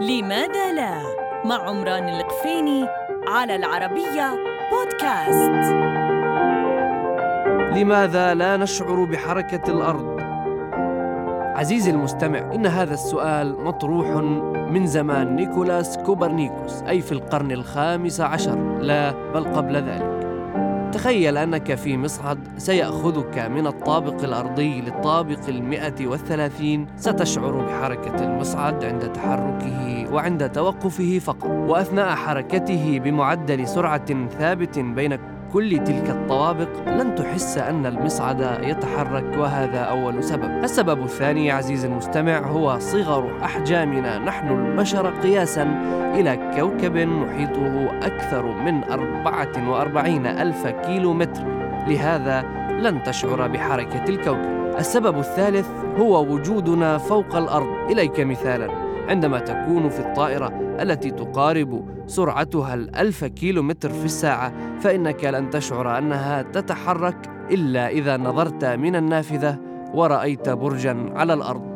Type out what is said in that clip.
لماذا لا؟ مع عمران القفيني على العربية بودكاست. لماذا لا نشعر بحركة الأرض؟ عزيزي المستمع إن هذا السؤال مطروح من زمان نيكولاس كوبرنيكوس أي في القرن الخامس عشر لا بل قبل ذلك. تخيل أنك في مصعد سيأخذك من الطابق الأرضي للطابق المئة والثلاثين ستشعر بحركة المصعد عند تحركه وعند توقفه فقط وأثناء حركته بمعدل سرعة ثابت بين كل تلك الطوابق لن تحس أن المصعد يتحرك وهذا أول سبب. السبب الثاني عزيزي المستمع هو صغر أحجامنا. نحن البشر قياسا إلى كوكب محيطه أكثر من 44 ألف كيلو متر لهذا لن تشعر بحركة الكوكب. السبب الثالث هو وجودنا فوق الأرض. إليك مثالا. عندما تكون في الطائرة التي تقارب سرعتها الألف كيلو متر في الساعة فإنك لن تشعر أنها تتحرك إلا إذا نظرت من النافذة ورأيت برجا على الأرض.